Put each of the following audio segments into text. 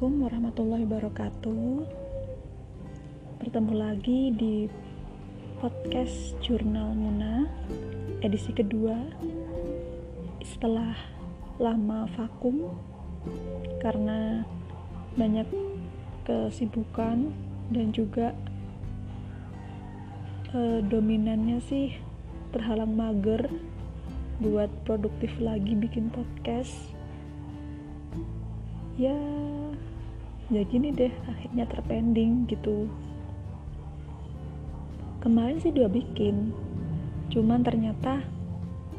Assalamualaikum warahmatullahi wabarakatuh. Bertemu lagi di podcast Jurnal Muna edisi kedua setelah lama vakum karena banyak kesibukan dan juga eh, dominannya sih terhalang mager buat produktif lagi bikin podcast ya ya gini deh akhirnya terpending gitu. Kemarin sih dua bikin cuman ternyata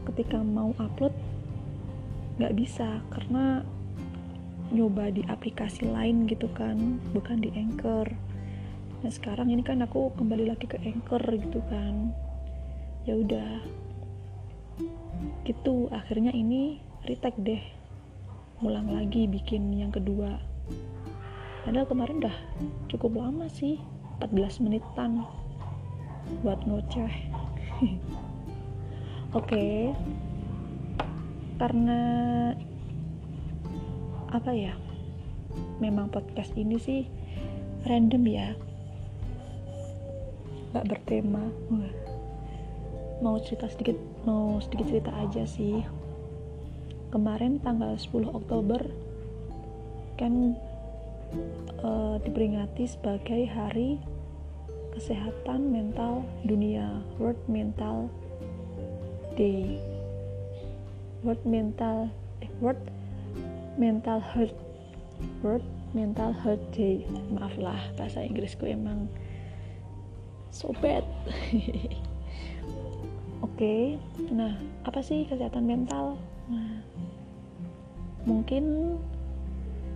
ketika mau upload nggak bisa karena nyoba di aplikasi lain gitu kan bukan di Anchor. Nah sekarang ini kan aku kembali lagi ke Anchor gitu kan. Ya udah. Gitu akhirnya ini retake deh. Ulang lagi bikin yang kedua padahal kemarin udah cukup lama sih 14 menitan buat ngoceh. Oke. Karena apa ya? Memang podcast ini sih random ya. Gak bertema. Mau cerita sedikit mau sedikit cerita aja sih. Kemarin tanggal 10 Oktober kan uh, diperingati sebagai Hari Kesehatan Mental Dunia World Mental Day. World Mental eh, World Mental Health World Mental Health Day. Maaf lah bahasa Inggrisku emang so bad. Oke okay. nah apa sih kesehatan mental? Nah mungkin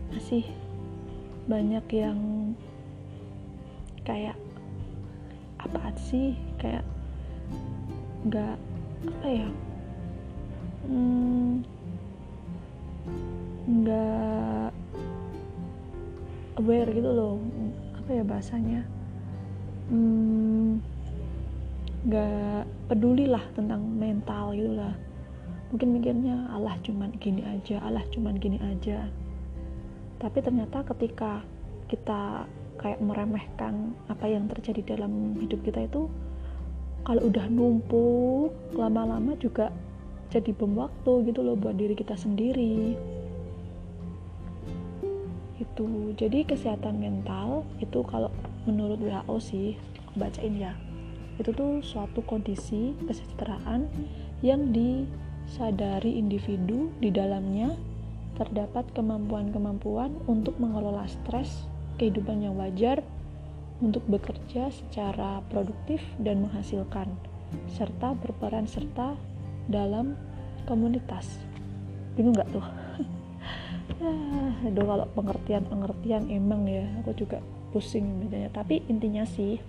masih banyak yang kayak apa sih? Kayak nggak apa ya? Hmm, nggak hmm, aware gitu loh apa ya bahasanya? Hmm, nggak hmm, peduli lah tentang mental gitu lah. Mungkin mikirnya Allah cuman gini aja Allah cuman gini aja tapi ternyata ketika kita kayak meremehkan apa yang terjadi dalam hidup kita itu kalau udah numpuk lama-lama juga jadi bom waktu gitu loh buat diri kita sendiri. Itu. Jadi kesehatan mental itu kalau menurut WHO sih bacain ya. Itu tuh suatu kondisi kesejahteraan yang di sadari individu di dalamnya terdapat kemampuan-kemampuan untuk mengelola stres, kehidupan yang wajar, untuk bekerja secara produktif dan menghasilkan, serta berperan serta dalam komunitas. Bingung nggak tuh? Aduh kalau pengertian-pengertian emang ya, aku juga pusing bacanya. Tapi intinya sih,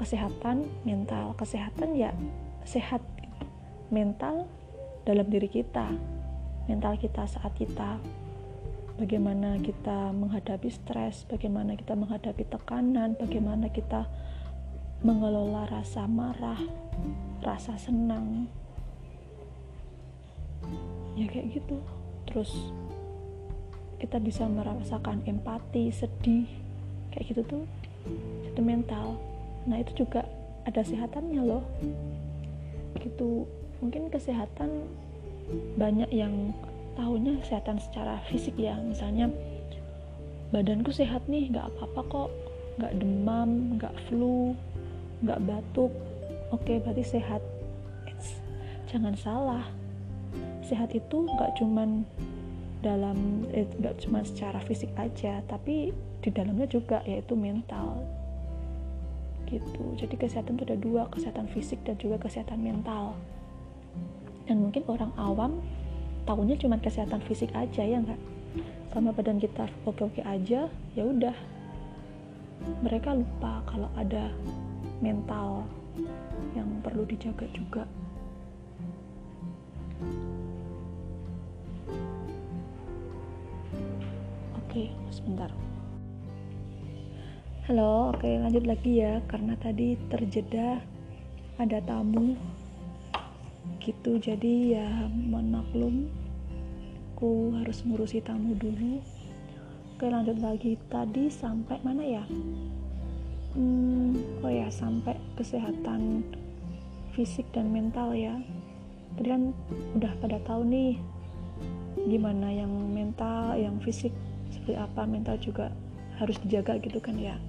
kesehatan mental, kesehatan ya sehat mental dalam diri kita mental kita saat kita bagaimana kita menghadapi stres bagaimana kita menghadapi tekanan bagaimana kita mengelola rasa marah rasa senang. Ya kayak gitu. Terus kita bisa merasakan empati sedih kayak gitu tuh. Itu mental. Nah itu juga ada sehatannya loh. Gitu. Mungkin kesehatan banyak yang tahunya kesehatan secara fisik ya. Misalnya badanku sehat nih nggak apa-apa kok. Nggak demam nggak flu nggak batuk. Oke berarti sehat. It's, jangan salah. Sehat itu nggak cuman dalam eh, nggak eh, cuma secara fisik aja tapi di dalamnya juga yaitu mental. Gitu. Jadi kesehatan itu ada dua kesehatan fisik dan juga kesehatan mental dan mungkin orang awam tahunya cuma kesehatan fisik aja ya nggak? Sama badan kita oke-oke aja ya udah. Mereka lupa kalau ada mental yang perlu dijaga juga. Oke sebentar. Halo oke lanjut lagi ya. Karena tadi terjeda ada tamu gitu jadi ya mohon maklum aku harus ngurusi tamu dulu. Oke lanjut lagi. Tadi sampai mana ya? Hmm, oh ya sampai kesehatan fisik dan mental ya. Tadi kan udah pada tahu nih gimana yang mental yang fisik seperti apa mental juga harus dijaga gitu kan ya.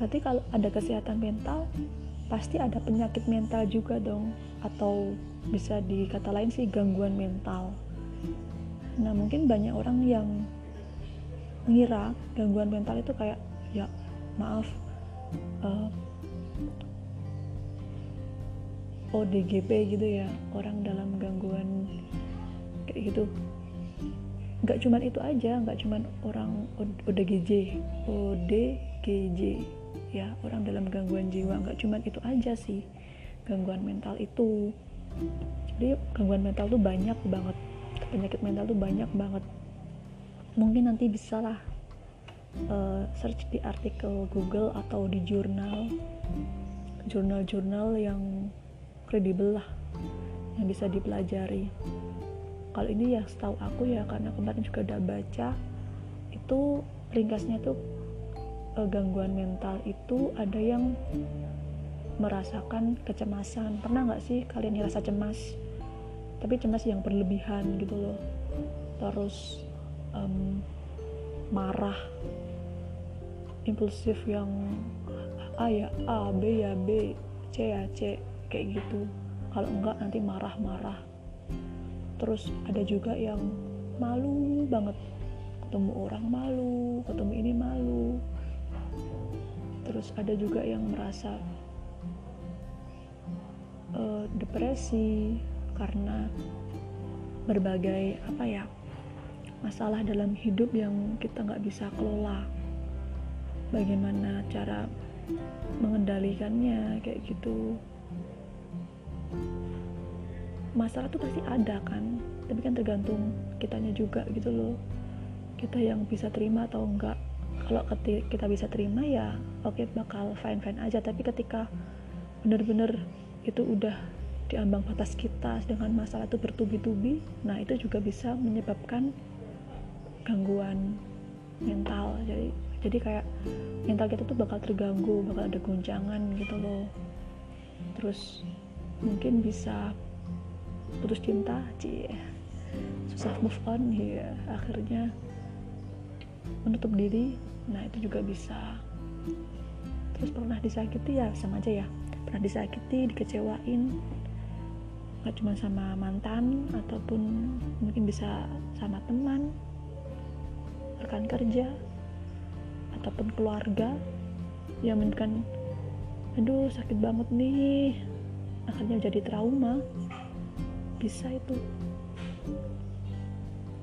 Berarti kalau ada kesehatan mental pasti ada penyakit mental juga dong. Atau bisa dikata lain sih gangguan mental. Nah mungkin banyak orang yang ngira gangguan mental itu kayak ya maaf uh, ODGP gitu ya orang dalam gangguan kayak gitu. Nggak cuman itu aja nggak cuman orang ODGJ ODGJ ya orang dalam gangguan jiwa nggak cuman itu aja sih gangguan mental itu. Jadi gangguan mental tuh banyak banget penyakit mental tuh banyak banget. Mungkin nanti bisa lah uh, search di artikel Google atau di jurnal jurnal-jurnal yang kredibel lah yang bisa dipelajari. Kalau ini ya setahu aku ya karena kemarin juga udah baca itu ringkasnya tuh uh, gangguan mental itu ada yang merasakan kecemasan. Pernah nggak sih kalian ngerasa cemas? Tapi cemas yang berlebihan gitu loh. Terus um, marah. Impulsif yang A ya A B ya B C ya C kayak gitu. Kalau enggak nanti marah-marah. Terus ada juga yang malu banget. Ketemu orang malu ketemu ini malu terus ada juga yang merasa uh, depresi karena berbagai apa ya masalah dalam hidup yang kita nggak bisa kelola. Bagaimana cara mengendalikannya kayak gitu. Masalah tuh pasti ada kan tapi kan tergantung kitanya juga gitu loh. Kita yang bisa terima atau enggak kalau kita bisa terima ya oke okay, bakal fine fine aja. Tapi ketika bener-bener itu udah di ambang batas kita dengan masalah itu bertubi-tubi nah itu juga bisa menyebabkan gangguan mental. Jadi jadi kayak mental kita tuh bakal terganggu bakal ada guncangan gitu loh. Terus mungkin bisa putus cinta cie. Susah move on ya akhirnya menutup diri nah itu juga bisa. Terus pernah disakiti ya sama aja ya. Pernah disakiti dikecewain. Gak cuma sama mantan ataupun mungkin bisa sama teman rekan kerja ataupun keluarga. Yang menyebabkan aduh sakit banget nih. Akhirnya jadi trauma. Bisa itu.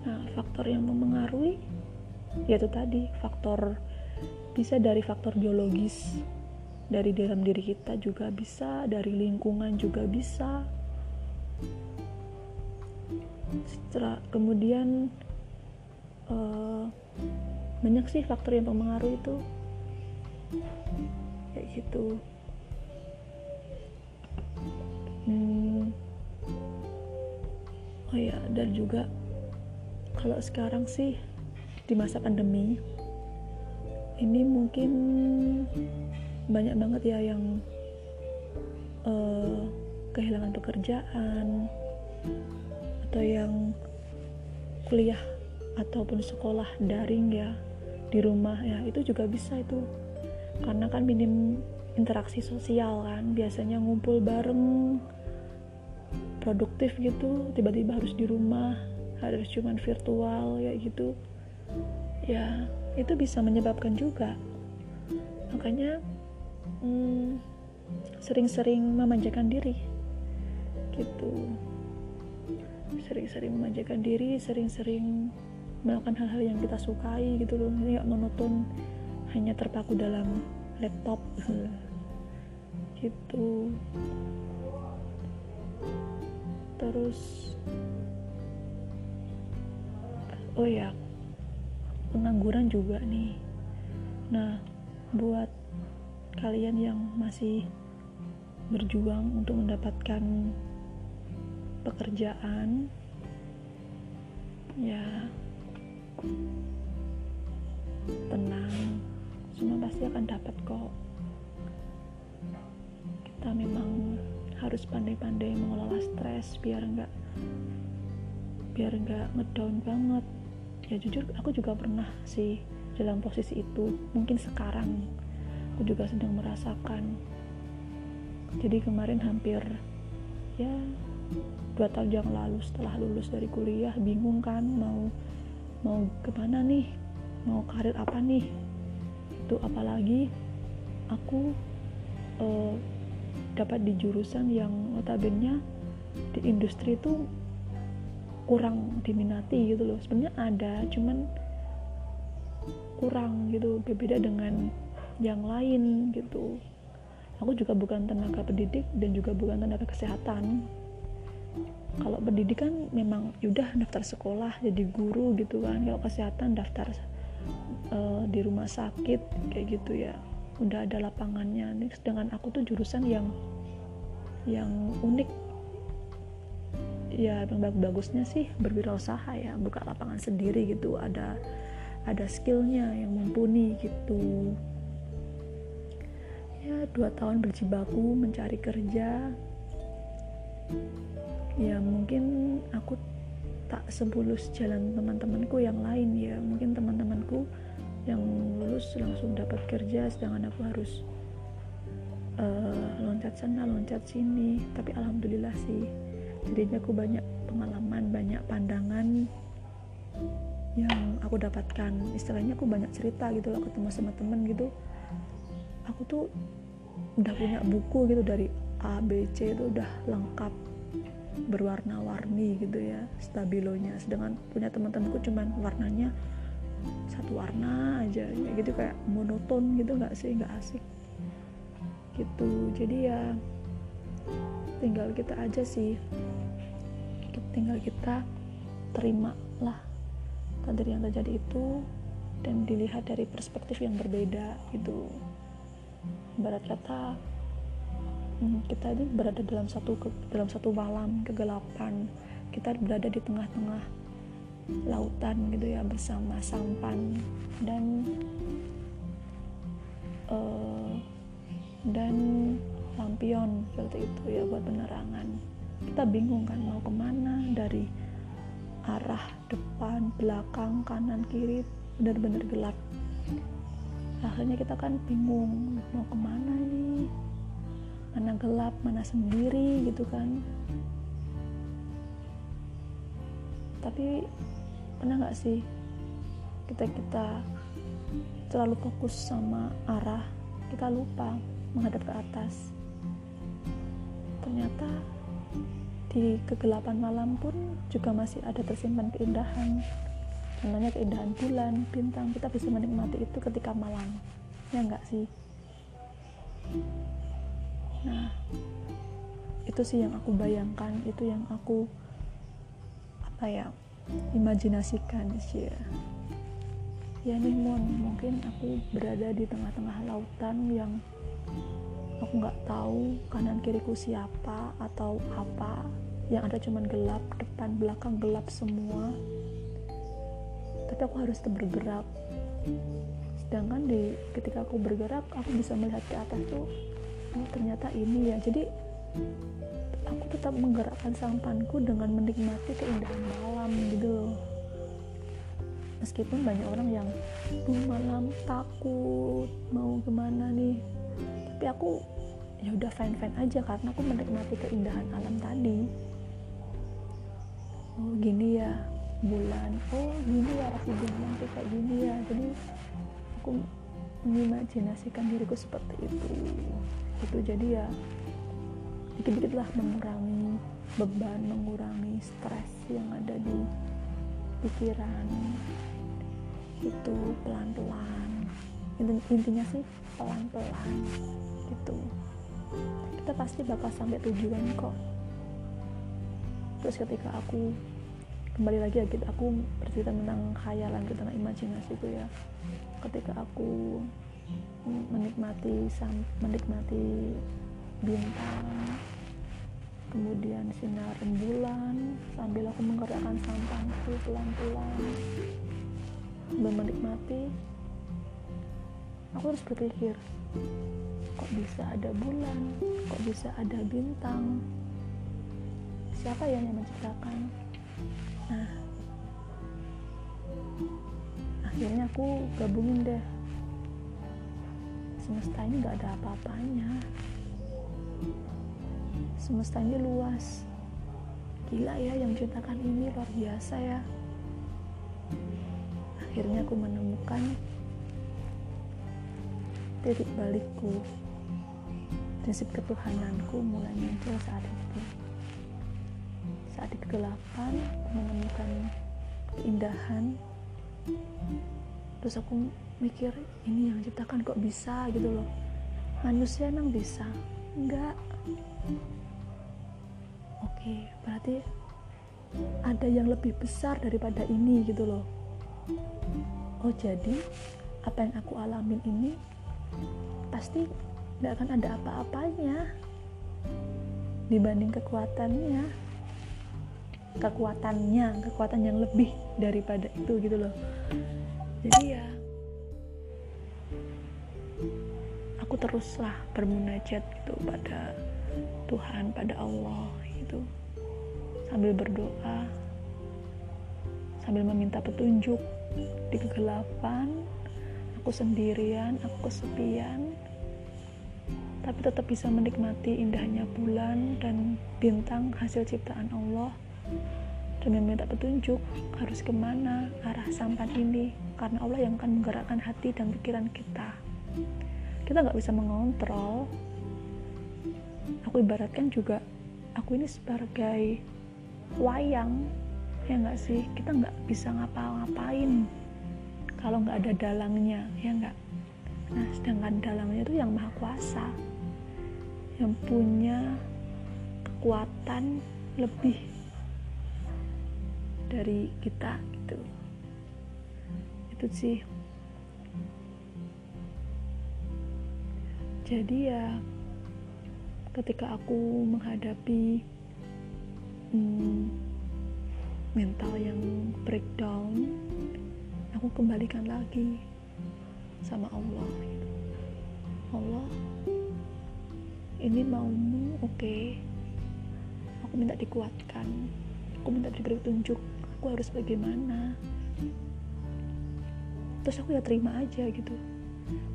Nah faktor yang mempengaruhi yaitu tadi faktor bisa dari faktor biologis dari dalam diri kita juga bisa dari lingkungan juga bisa. Setelah kemudian uh, banyak sih faktor yang mempengaruhi itu. Kayak gitu. Hmm, oh ya dan juga kalau sekarang sih di masa pandemi ini mungkin banyak banget ya yang uh, kehilangan pekerjaan atau yang kuliah ataupun sekolah daring ya di rumah ya itu juga bisa itu. Karena kan minim interaksi sosial kan biasanya ngumpul bareng produktif gitu tiba-tiba harus di rumah harus cuman virtual ya gitu ya itu bisa menyebabkan juga. Makanya sering sering-sering memanjakan diri gitu. Sering-sering memanjakan diri sering-sering melakukan hal-hal yang kita sukai gitu loh. Ini gak monoton hanya terpaku dalam laptop. Gitu. Terus oh ya pengangguran juga nih. Nah buat kalian yang masih berjuang untuk mendapatkan pekerjaan ya tenang. Semua pasti akan dapat kok. Kita memang harus pandai-pandai mengelola stres biar enggak biar enggak ngedown banget ya jujur aku juga pernah sih dalam posisi itu. Mungkin sekarang aku juga sedang merasakan. Jadi kemarin hampir ya dua tahun yang lalu setelah lulus dari kuliah bingung kan mau mau ke mana nih? Mau karir apa nih? Itu apalagi aku uh, dapat di jurusan yang notabene di industri itu kurang diminati gitu loh. Sebenarnya ada cuman kurang gitu. Berbeda dengan yang lain gitu. Aku juga bukan tenaga pendidik dan juga bukan tenaga kesehatan. Kalau pendidikan memang yaudah daftar sekolah jadi guru gitu kan. Kalau kesehatan daftar uh, di rumah sakit kayak gitu ya. Udah ada lapangannya. Nih sedangkan aku tuh jurusan yang yang unik ya bagus-bagusnya sih berwirausaha ya buka lapangan sendiri gitu ada ada skillnya yang mumpuni gitu. Ya dua tahun berjibaku mencari kerja. Ya mungkin aku tak sebulus jalan teman-temanku yang lain ya. Mungkin teman-temanku yang lulus langsung dapat kerja sedangkan aku harus uh, loncat sana loncat sini. Tapi alhamdulillah sih jadinya aku banyak pengalaman banyak pandangan yang aku dapatkan. Istilahnya aku banyak cerita gitu loh ketemu sama temen gitu. Aku tuh udah punya buku gitu dari A B C itu udah lengkap berwarna-warni gitu ya stabilonya. Sedangkan punya teman-temanku cuman warnanya satu warna aja ya gitu kayak monoton gitu nggak sih nggak asik. Gitu. Jadi ya tinggal kita aja sih. Tinggal kita terima lah takdir yang terjadi itu dan dilihat dari perspektif yang berbeda gitu. Barat kata hmm, kita ini berada dalam satu dalam satu malam kegelapan. Kita berada di tengah-tengah lautan gitu ya bersama sampan dan uh, dan lampion seperti itu ya buat penerangan. Kita bingung kan mau ke mana dari arah depan belakang kanan kiri benar-benar gelap. Akhirnya kita kan bingung mau ke mana nih mana gelap mana sendiri gitu kan. Tapi pernah nggak sih kita kita terlalu fokus sama arah kita lupa menghadap ke atas ternyata di kegelapan malam pun juga masih ada tersimpan keindahan. Contohnya keindahan bulan bintang. Kita bisa menikmati itu ketika malam. Ya enggak sih? Nah itu sih yang aku bayangkan. Itu yang aku apa ya imajinasikan sih. Ya ya nih mon. Mungkin aku berada di tengah-tengah lautan yang aku nggak tahu kanan kiriku siapa atau apa yang ada cuman gelap depan belakang gelap semua. Tapi aku harus tetap bergerak. Sedangkan di ketika aku bergerak aku bisa melihat ke atas tuh oh ternyata ini ya. Jadi aku tetap menggerakkan sampanku dengan menikmati keindahan malam gitu meskipun banyak orang yang malam takut mau ke mana nih tapi aku ya udah fine fine aja karena aku menikmati keindahan alam tadi. Oh gini ya bulan. Oh gini ya rasi bulan tuh kayak gini ya. Jadi aku mengimajinasikan diriku seperti itu. Itu jadi ya dikit-dikit lah mengurangi beban mengurangi stres yang ada di pikiran. Itu pelan-pelan. Intinya sih pelan-pelan gitu. Kita pasti bakal sampai tujuan kok. Terus ketika aku kembali lagi gitu aku bercerita tentang khayalan tentang imajinasi itu ya. Ketika aku menikmati menikmati bintang kemudian sinar rembulan sambil aku menggerakkan sampanku pelan-pelan menikmati aku harus berpikir kok bisa ada bulan? Kok bisa ada bintang? Siapa yang menciptakan? Nah akhirnya aku gabungin deh. Semesta ini gak ada apa-apanya. Semesta ini luas. Gila ya yang menciptakan ini luar biasa ya. Akhirnya aku menemukan titik balikku prinsip ketuhananku mulai muncul saat itu. Saat di kegelapan aku menemukan keindahan. Terus aku mikir ini yang ciptakan kok bisa? gitu loh. Manusia emang bisa? Enggak. Oke berarti ada yang lebih besar daripada ini gitu loh. Oh jadi apa yang aku alamin ini pasti nggak akan ada apa-apanya dibanding kekuatannya. Kekuatannya kekuatan yang lebih daripada itu gitu loh. Jadi ya aku teruslah bermunajat gitu pada Tuhan pada Allah gitu. Sambil berdoa sambil meminta petunjuk di kegelapan. Aku sendirian aku kesepian tapi tetap bisa menikmati indahnya bulan dan bintang hasil ciptaan Allah. Dan meminta petunjuk harus ke mana arah sampan ini? Karena Allah yang akan menggerakkan hati dan pikiran kita. Kita nggak bisa mengontrol. Aku ibaratkan juga aku ini sebagai wayang ya nggak sih? Kita nggak bisa ngapa-ngapain kalau nggak ada dalangnya ya nggak? Nah sedangkan dalangnya itu yang maha kuasa yang punya kekuatan lebih dari kita gitu itu sih jadi ya ketika aku menghadapi hmm, mental yang breakdown aku kembalikan lagi sama Allah gitu. Allah ini maumu oke. Okay. aku minta dikuatkan. Aku minta diberi petunjuk. Aku harus bagaimana? Terus aku ya terima aja gitu.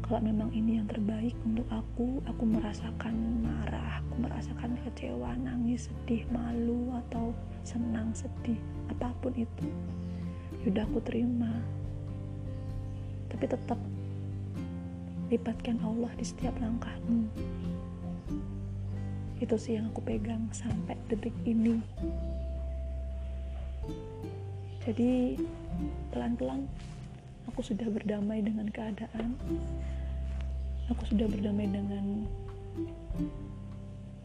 Kalau memang ini yang terbaik untuk aku aku merasakan marah aku merasakan kecewa nangis sedih malu atau senang sedih apa pun itu yaudah aku terima. Tapi tetap libatkan Allah di setiap langkahmu itu sih yang aku pegang sampai detik ini. Jadi pelan-pelan aku sudah berdamai dengan keadaan. Aku sudah berdamai dengan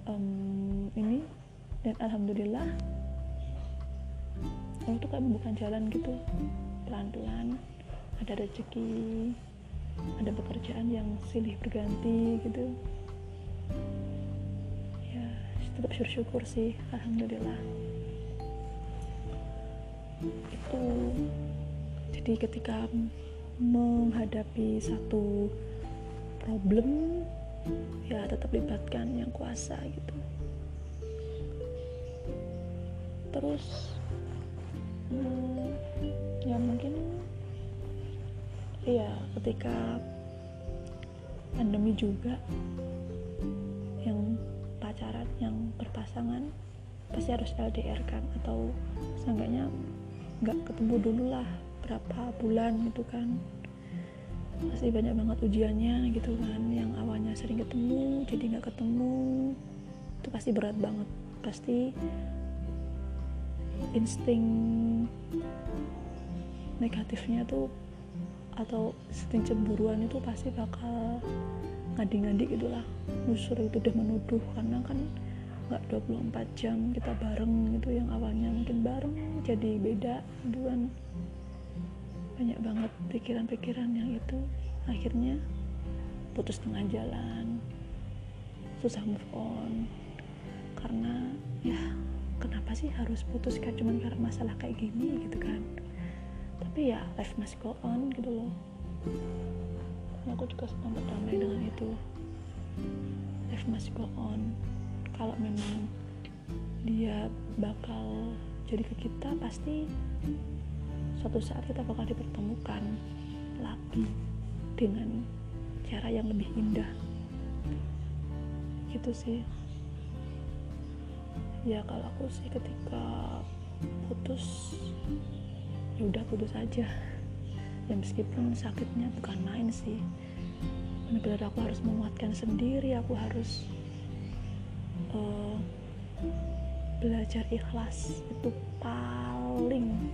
um, ini. Dan alhamdulillah Allah tuh kayak bukan jalan gitu. Pelan-pelan ada rezeki ada pekerjaan yang silih berganti gitu tetap bersyukur sih alhamdulillah. Itu jadi ketika menghadapi satu problem ya tetap libatkan yang kuasa gitu. Terus hmm, ya mungkin ya ketika pandemi juga pacaran yang berpasangan pasti harus LDR kan? Atau seenggaknya nggak ketemu dulu lah berapa bulan gitu kan? Pasti banyak banget ujiannya gitu kan yang awalnya sering ketemu jadi nggak ketemu. Itu pasti berat banget. Pasti insting negatifnya tuh atau insting cemburuan itu pasti bakal ngadi-ngadi gitulah. Nusur itu udah menuduh karena kan nggak 24 jam kita bareng gitu yang awalnya mungkin bareng jadi beda kan banyak banget pikiran-pikiran yang itu. Akhirnya putus tengah jalan susah move on. Karena ya kenapa sih harus putus kan cuma karena masalah kayak gini gitu kan. Tapi ya life must go on gitu loh aku juga senang berdamai dengan itu. Life masih go on. Kalau memang dia bakal jadi ke kita pasti suatu saat kita bakal dipertemukan lagi dengan cara yang lebih indah. Gitu sih. Ya kalau aku sih ketika putus ya udah putus aja ya meskipun sakitnya bukan main sih. Benar-benar aku harus menguatkan sendiri aku harus uh, belajar ikhlas. Itu paling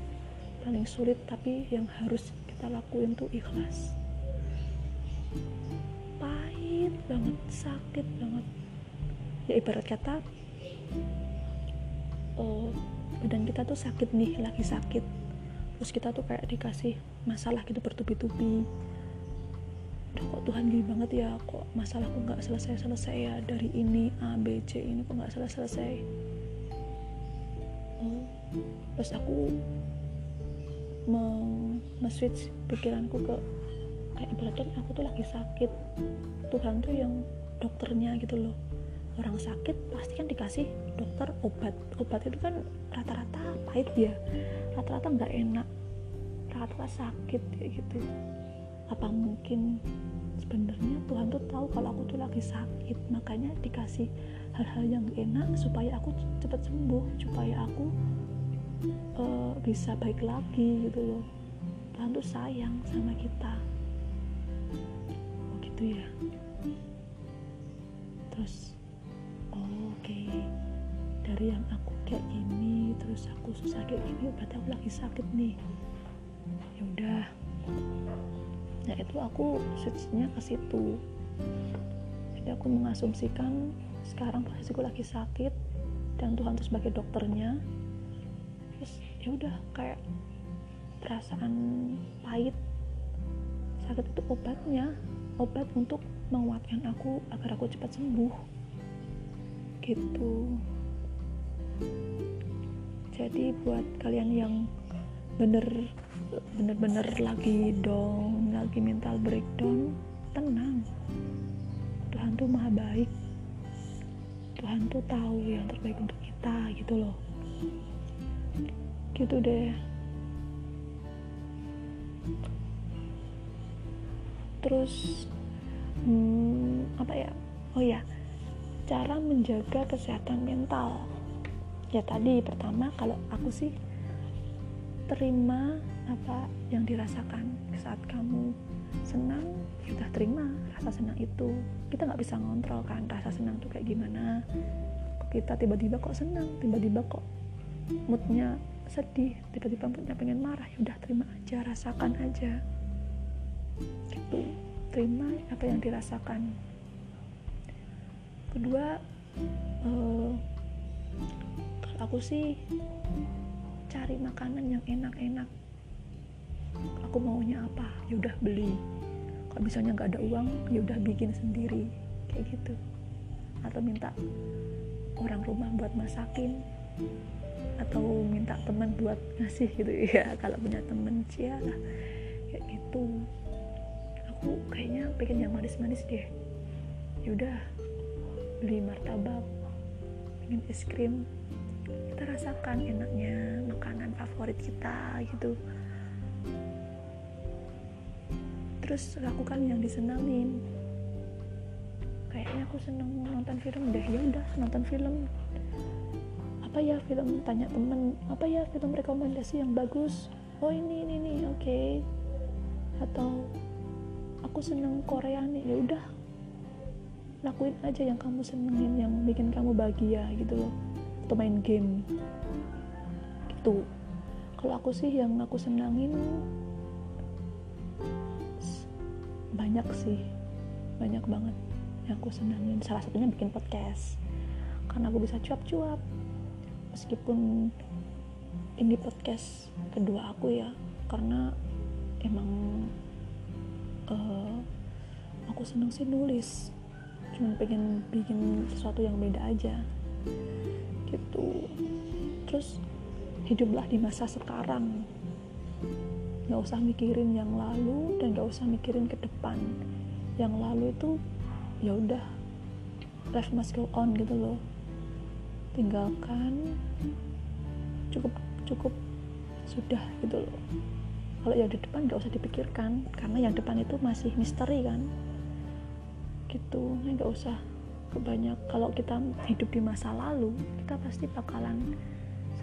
paling sulit tapi yang harus kita lakuin tuh ikhlas. Pahit banget sakit banget. Ya ibarat kata uh, badan kita tuh sakit nih lagi sakit terus kita tuh kayak dikasih masalah gitu bertubi-tubi. Udah kok Tuhan gini banget ya? Kok masalahku nggak selesai-selesai ya? Dari ini A B C ini kok nggak selesai-selesai? Oh, terus aku nge-switch pikiranku ke kayak ibaratnya aku tuh lagi sakit. Tuhan tuh yang dokternya gitu loh orang sakit pasti kan dikasih dokter obat. Obat itu kan rata-rata pahit ya. Rata-rata nggak enak. Rata-rata sakit kayak gitu. Apa mungkin sebenarnya Tuhan tuh tahu kalau aku tuh lagi sakit? Makanya dikasih hal-hal yang enak supaya aku cepat sembuh supaya aku uh, bisa baik lagi gitu loh. Tuhan tuh sayang sama kita. Oh gitu ya. Terus oh. Dari yang aku kayak gini terus aku susah kayak gini berarti aku lagi sakit nih. Ya udah. Nah itu aku switchnya ke situ. Jadi aku mengasumsikan sekarang posisiku lagi sakit dan Tuhan itu sebagai dokternya terus ya udah kayak perasaan pahit. Sakit itu obatnya obat untuk menguatkan aku agar aku cepat sembuh. Gitu jadi buat kalian yang bener bener-bener lagi down lagi mental breakdown tenang. Tuhan tuh maha baik. Tuhan tuh tahu yang terbaik untuk kita gitu loh. Gitu deh. Terus hmm, apa ya? Oh ya cara menjaga kesehatan mental ya tadi pertama kalau aku sih terima apa yang dirasakan saat kamu senang ya terima rasa senang itu. Kita nggak bisa ngontrol kan rasa senang tuh kayak gimana. Kita tiba-tiba kok senang tiba-tiba kok moodnya sedih tiba-tiba moodnya pengen marah ya udah terima aja rasakan aja. Gitu. Terima apa yang dirasakan. Kedua kalau aku sih cari makanan yang enak-enak. Aku maunya apa? Ya udah beli. Kalau misalnya nggak ada uang ya udah bikin sendiri. Kayak gitu. Atau minta orang rumah buat masakin. Atau minta teman buat ngasih gitu ya. Kalau punya temen cia kayak gitu. Aku kayaknya pengen yang manis-manis deh. Ya udah beli martabak pengen es krim kita rasakan enaknya makanan favorit kita gitu. Terus lakukan yang disenangin. Kayaknya aku seneng nonton film deh. Ya udah nonton film. Apa ya film? Tanya temen. Apa ya film rekomendasi yang bagus? Oh ini ini nih oke. Okay. atau aku seneng Korea nih. Ya udah. Lakuin aja yang kamu senengin yang bikin kamu bahagia gitu loh. Atau main game gitu kalau aku sih yang aku senangin banyak sih. Banyak banget yang aku senangin. Salah satunya bikin podcast. Karena aku bisa cuap-cuap. Meskipun ini podcast kedua aku ya. Karena emang uh, aku seneng sih nulis. Cuma pengen bikin sesuatu yang beda aja. Gitu. Terus hiduplah di masa sekarang. Nggak usah mikirin yang lalu dan nggak usah mikirin ke depan. Yang lalu itu ya udah life must go on gitu loh. Tinggalkan cukup cukup sudah gitu loh. Kalau yang di depan nggak usah dipikirkan karena yang depan itu masih misteri kan. Gitu nggak usah kebanyak kalau kita hidup di masa lalu kita pasti bakalan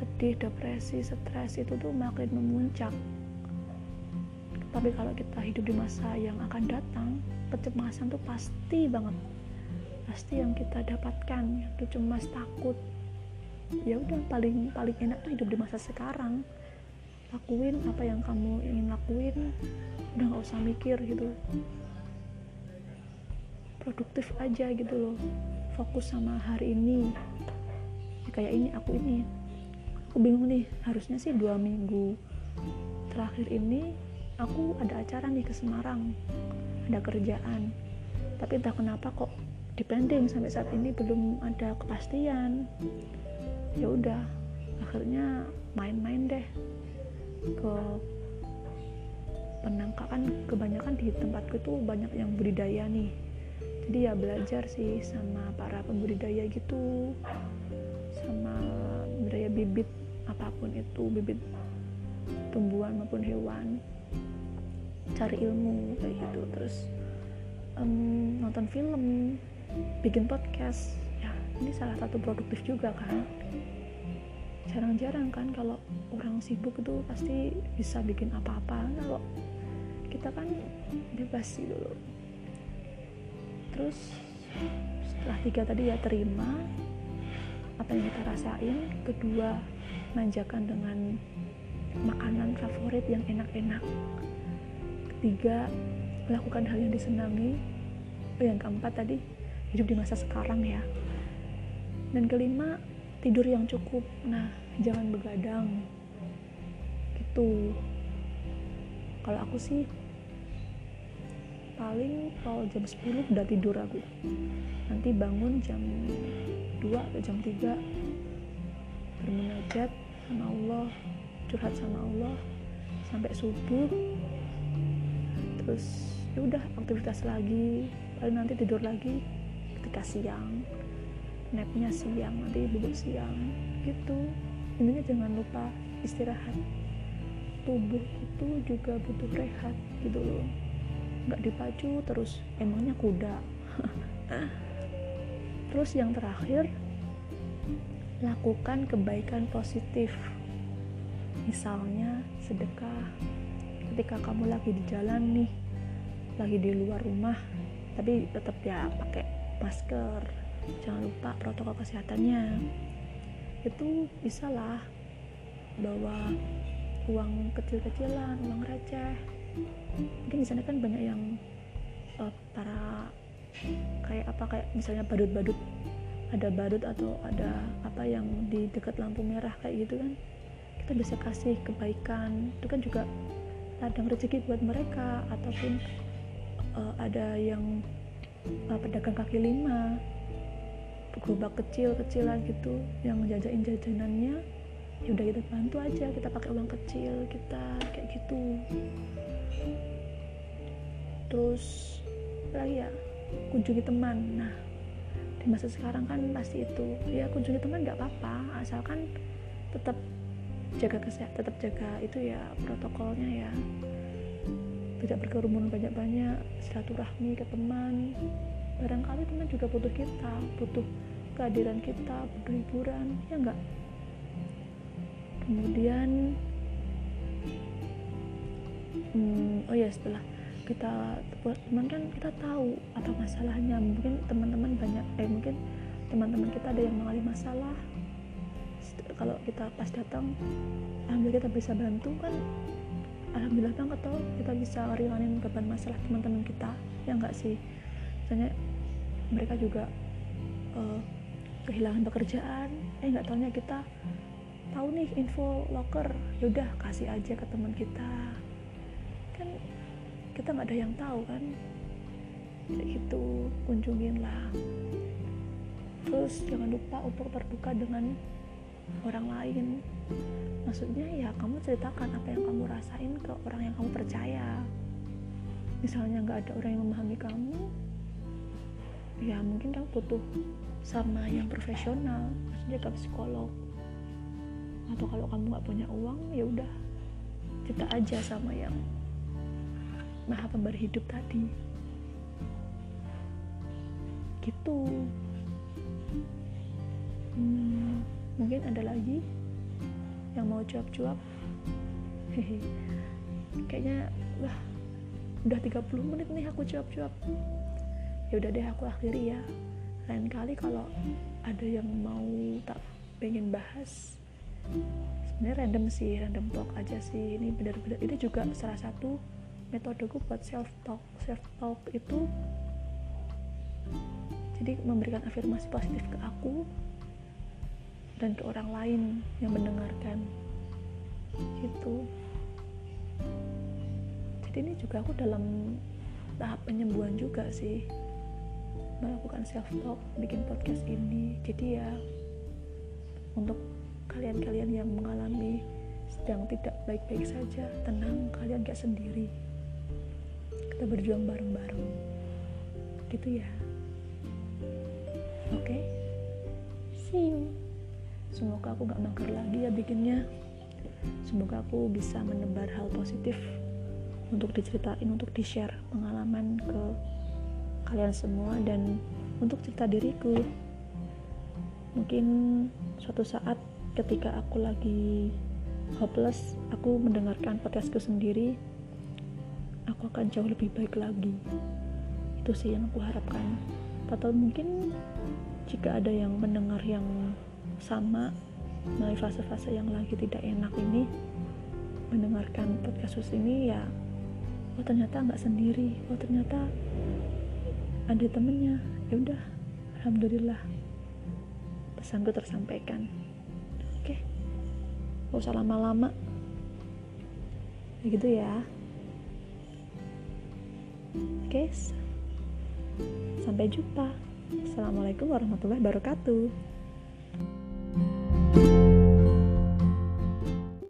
sedih depresi stres itu tuh makin memuncak. Tapi kalau kita hidup di masa yang akan datang kecemasan tuh pasti banget. Pasti yang kita dapatkan itu cemas takut. Ya udah paling paling enak tuh hidup di masa sekarang. Lakuin apa yang kamu ingin lakuin. Udah nggak usah mikir gitu. Produktif aja gitu loh. Fokus sama hari ini. Ya, kayak ini aku ini aku bingung nih harusnya sih dua minggu terakhir ini aku ada acara nih ke Semarang ada kerjaan. Tapi entah kenapa kok depending sampai saat ini belum ada kepastian. Ya udah akhirnya main-main deh ke penangkapan. Kebanyakan di tempatku tuh banyak yang budidaya nih. Jadi ya belajar sih sama para pembudidaya gitu sama budaya bibit apa pun itu bibit tumbuhan maupun hewan cari ilmu kayak gitu. Terus um, nonton film bikin podcast ya ini salah satu produktif juga kan jarang-jarang kan kalau orang sibuk itu pasti bisa bikin apa-apa. Kalau kita kan bebas sih dulu. Terus setelah tiga tadi ya terima apa yang kita rasain. Kedua manjakan dengan makanan favorit yang enak-enak. Ketiga melakukan hal yang disenangi. Oh yang keempat tadi hidup di masa sekarang ya. Dan kelima tidur yang cukup. Nah jangan begadang. Gitu. Kalau aku sih paling kalau jam 10 udah tidur aku. Nanti bangun jam 2 atau jam 3 bermunajat sama Allah curhat sama Allah sampai subuh. Terus ya udah aktivitas lagi. Paling nanti tidur lagi ketika siang. Napnya siang nanti bubuk siang. Gitu. Intinya jangan lupa istirahat. Tubuh itu juga butuh rehat gitu loh nggak dipacu terus emangnya kuda? Terus yang terakhir lakukan kebaikan positif. Misalnya sedekah. Ketika kamu lagi di jalan nih lagi di luar rumah tapi tetap ya pakai masker. Jangan lupa protokol kesehatannya. Itu bisa lah bawa uang kecil-kecilan uang receh mungkin di sana kan banyak yang uh, para kayak apa kayak misalnya badut-badut ada badut atau ada apa yang di dekat lampu merah kayak gitu kan. Kita bisa kasih kebaikan. Itu kan juga ladang rezeki buat mereka. Ataupun uh, ada yang uh, pedagang kaki lima gerobak kecil-kecilan gitu yang jajain jajanannya ya udah kita bantu aja kita pakai uang kecil kita kayak gitu terus lagi ya? Kunjungi teman. Nah di masa sekarang kan pasti itu. Ya kunjungi teman nggak apa-apa. Asalkan tetap jaga kesehatan tetap jaga itu ya protokolnya ya. Tidak berkerumun banyak-banyak silaturahmi ke teman. Barangkali teman juga butuh kita butuh kehadiran kita butuh hiburan ya enggak kemudian hmm, oh ya setelah kita teman kan kita tahu apa masalahnya. Mungkin teman-teman banyak eh mungkin teman-teman kita ada yang mengalami masalah. Kalau kita pas datang alhamdulillah kita bisa bantu kan? Alhamdulillah banget toh kita bisa ringanin beban masalah teman-teman kita. Ya enggak sih? Misalnya mereka juga uh, kehilangan pekerjaan. Eh nggak taunya kita tahu nih info locker. Yaudah kasih aja ke teman kita kan kita nggak ada yang tahu kan. Kayak gitu kunjungin lah. Terus jangan lupa untuk terbuka dengan orang lain. Maksudnya ya kamu ceritakan apa yang kamu rasain ke orang yang kamu percaya. Misalnya nggak ada orang yang memahami kamu ya mungkin kamu butuh sama yang profesional maksudnya ke psikolog. Atau kalau kamu nggak punya uang ya udah cerita aja sama yang maha pemberi hidup tadi. Gitu. Hmm, mungkin ada lagi yang mau cuap-cuap? Hehe. Kayaknya wah udah 30 menit nih aku cuap-cuap. Ya udah deh aku akhiri ya. Lain kali kalau ada yang mau tak pengen bahas sebenarnya random sih random talk aja sih. Ini benar-benar ini juga salah satu metodeku buat self talk. Self talk itu jadi memberikan afirmasi positif ke aku dan ke orang lain yang mendengarkan. Gitu. Jadi ini juga aku dalam tahap penyembuhan juga sih. Melakukan self talk bikin podcast ini. Jadi ya untuk kalian-kalian yang mengalami sedang tidak baik-baik saja tenang kalian gak sendiri kita berjuang bareng-bareng. Gitu ya. Oke? Okay? see you semoga aku gak mager lagi ya bikinnya. Semoga aku bisa menebar hal positif untuk diceritain untuk di share pengalaman ke kalian semua dan untuk cerita diriku. Mungkin suatu saat ketika aku lagi hopeless aku mendengarkan podcastku sendiri aku akan jauh lebih baik lagi. Itu sih yang aku harapkan. Atau mungkin jika ada yang mendengar yang sama melalui fase-fase yang lagi tidak enak ini mendengarkan podcast ini ya oh ternyata nggak sendiri. Oh ternyata ada temennya. Ya udah alhamdulillah pesanku tersampaikan. Oke gak usah lama-lama. Gitu ya oke sampai jumpa. Assalamualaikum warahmatullahi wabarakatuh